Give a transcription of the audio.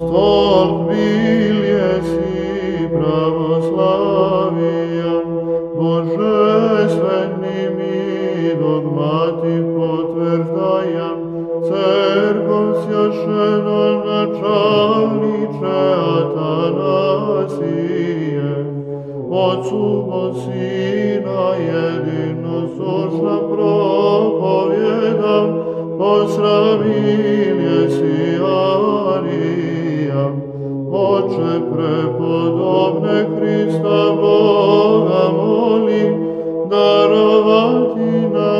Stort vilje si pravoslavija, Božesvenim i dogmati potvrdajan, Cerkom sjašena načalniče Atanasije, Otcu po Sina jedino sošna propovjedam, posravila, Bože prepodobne Hrista Boga molim, darovati nam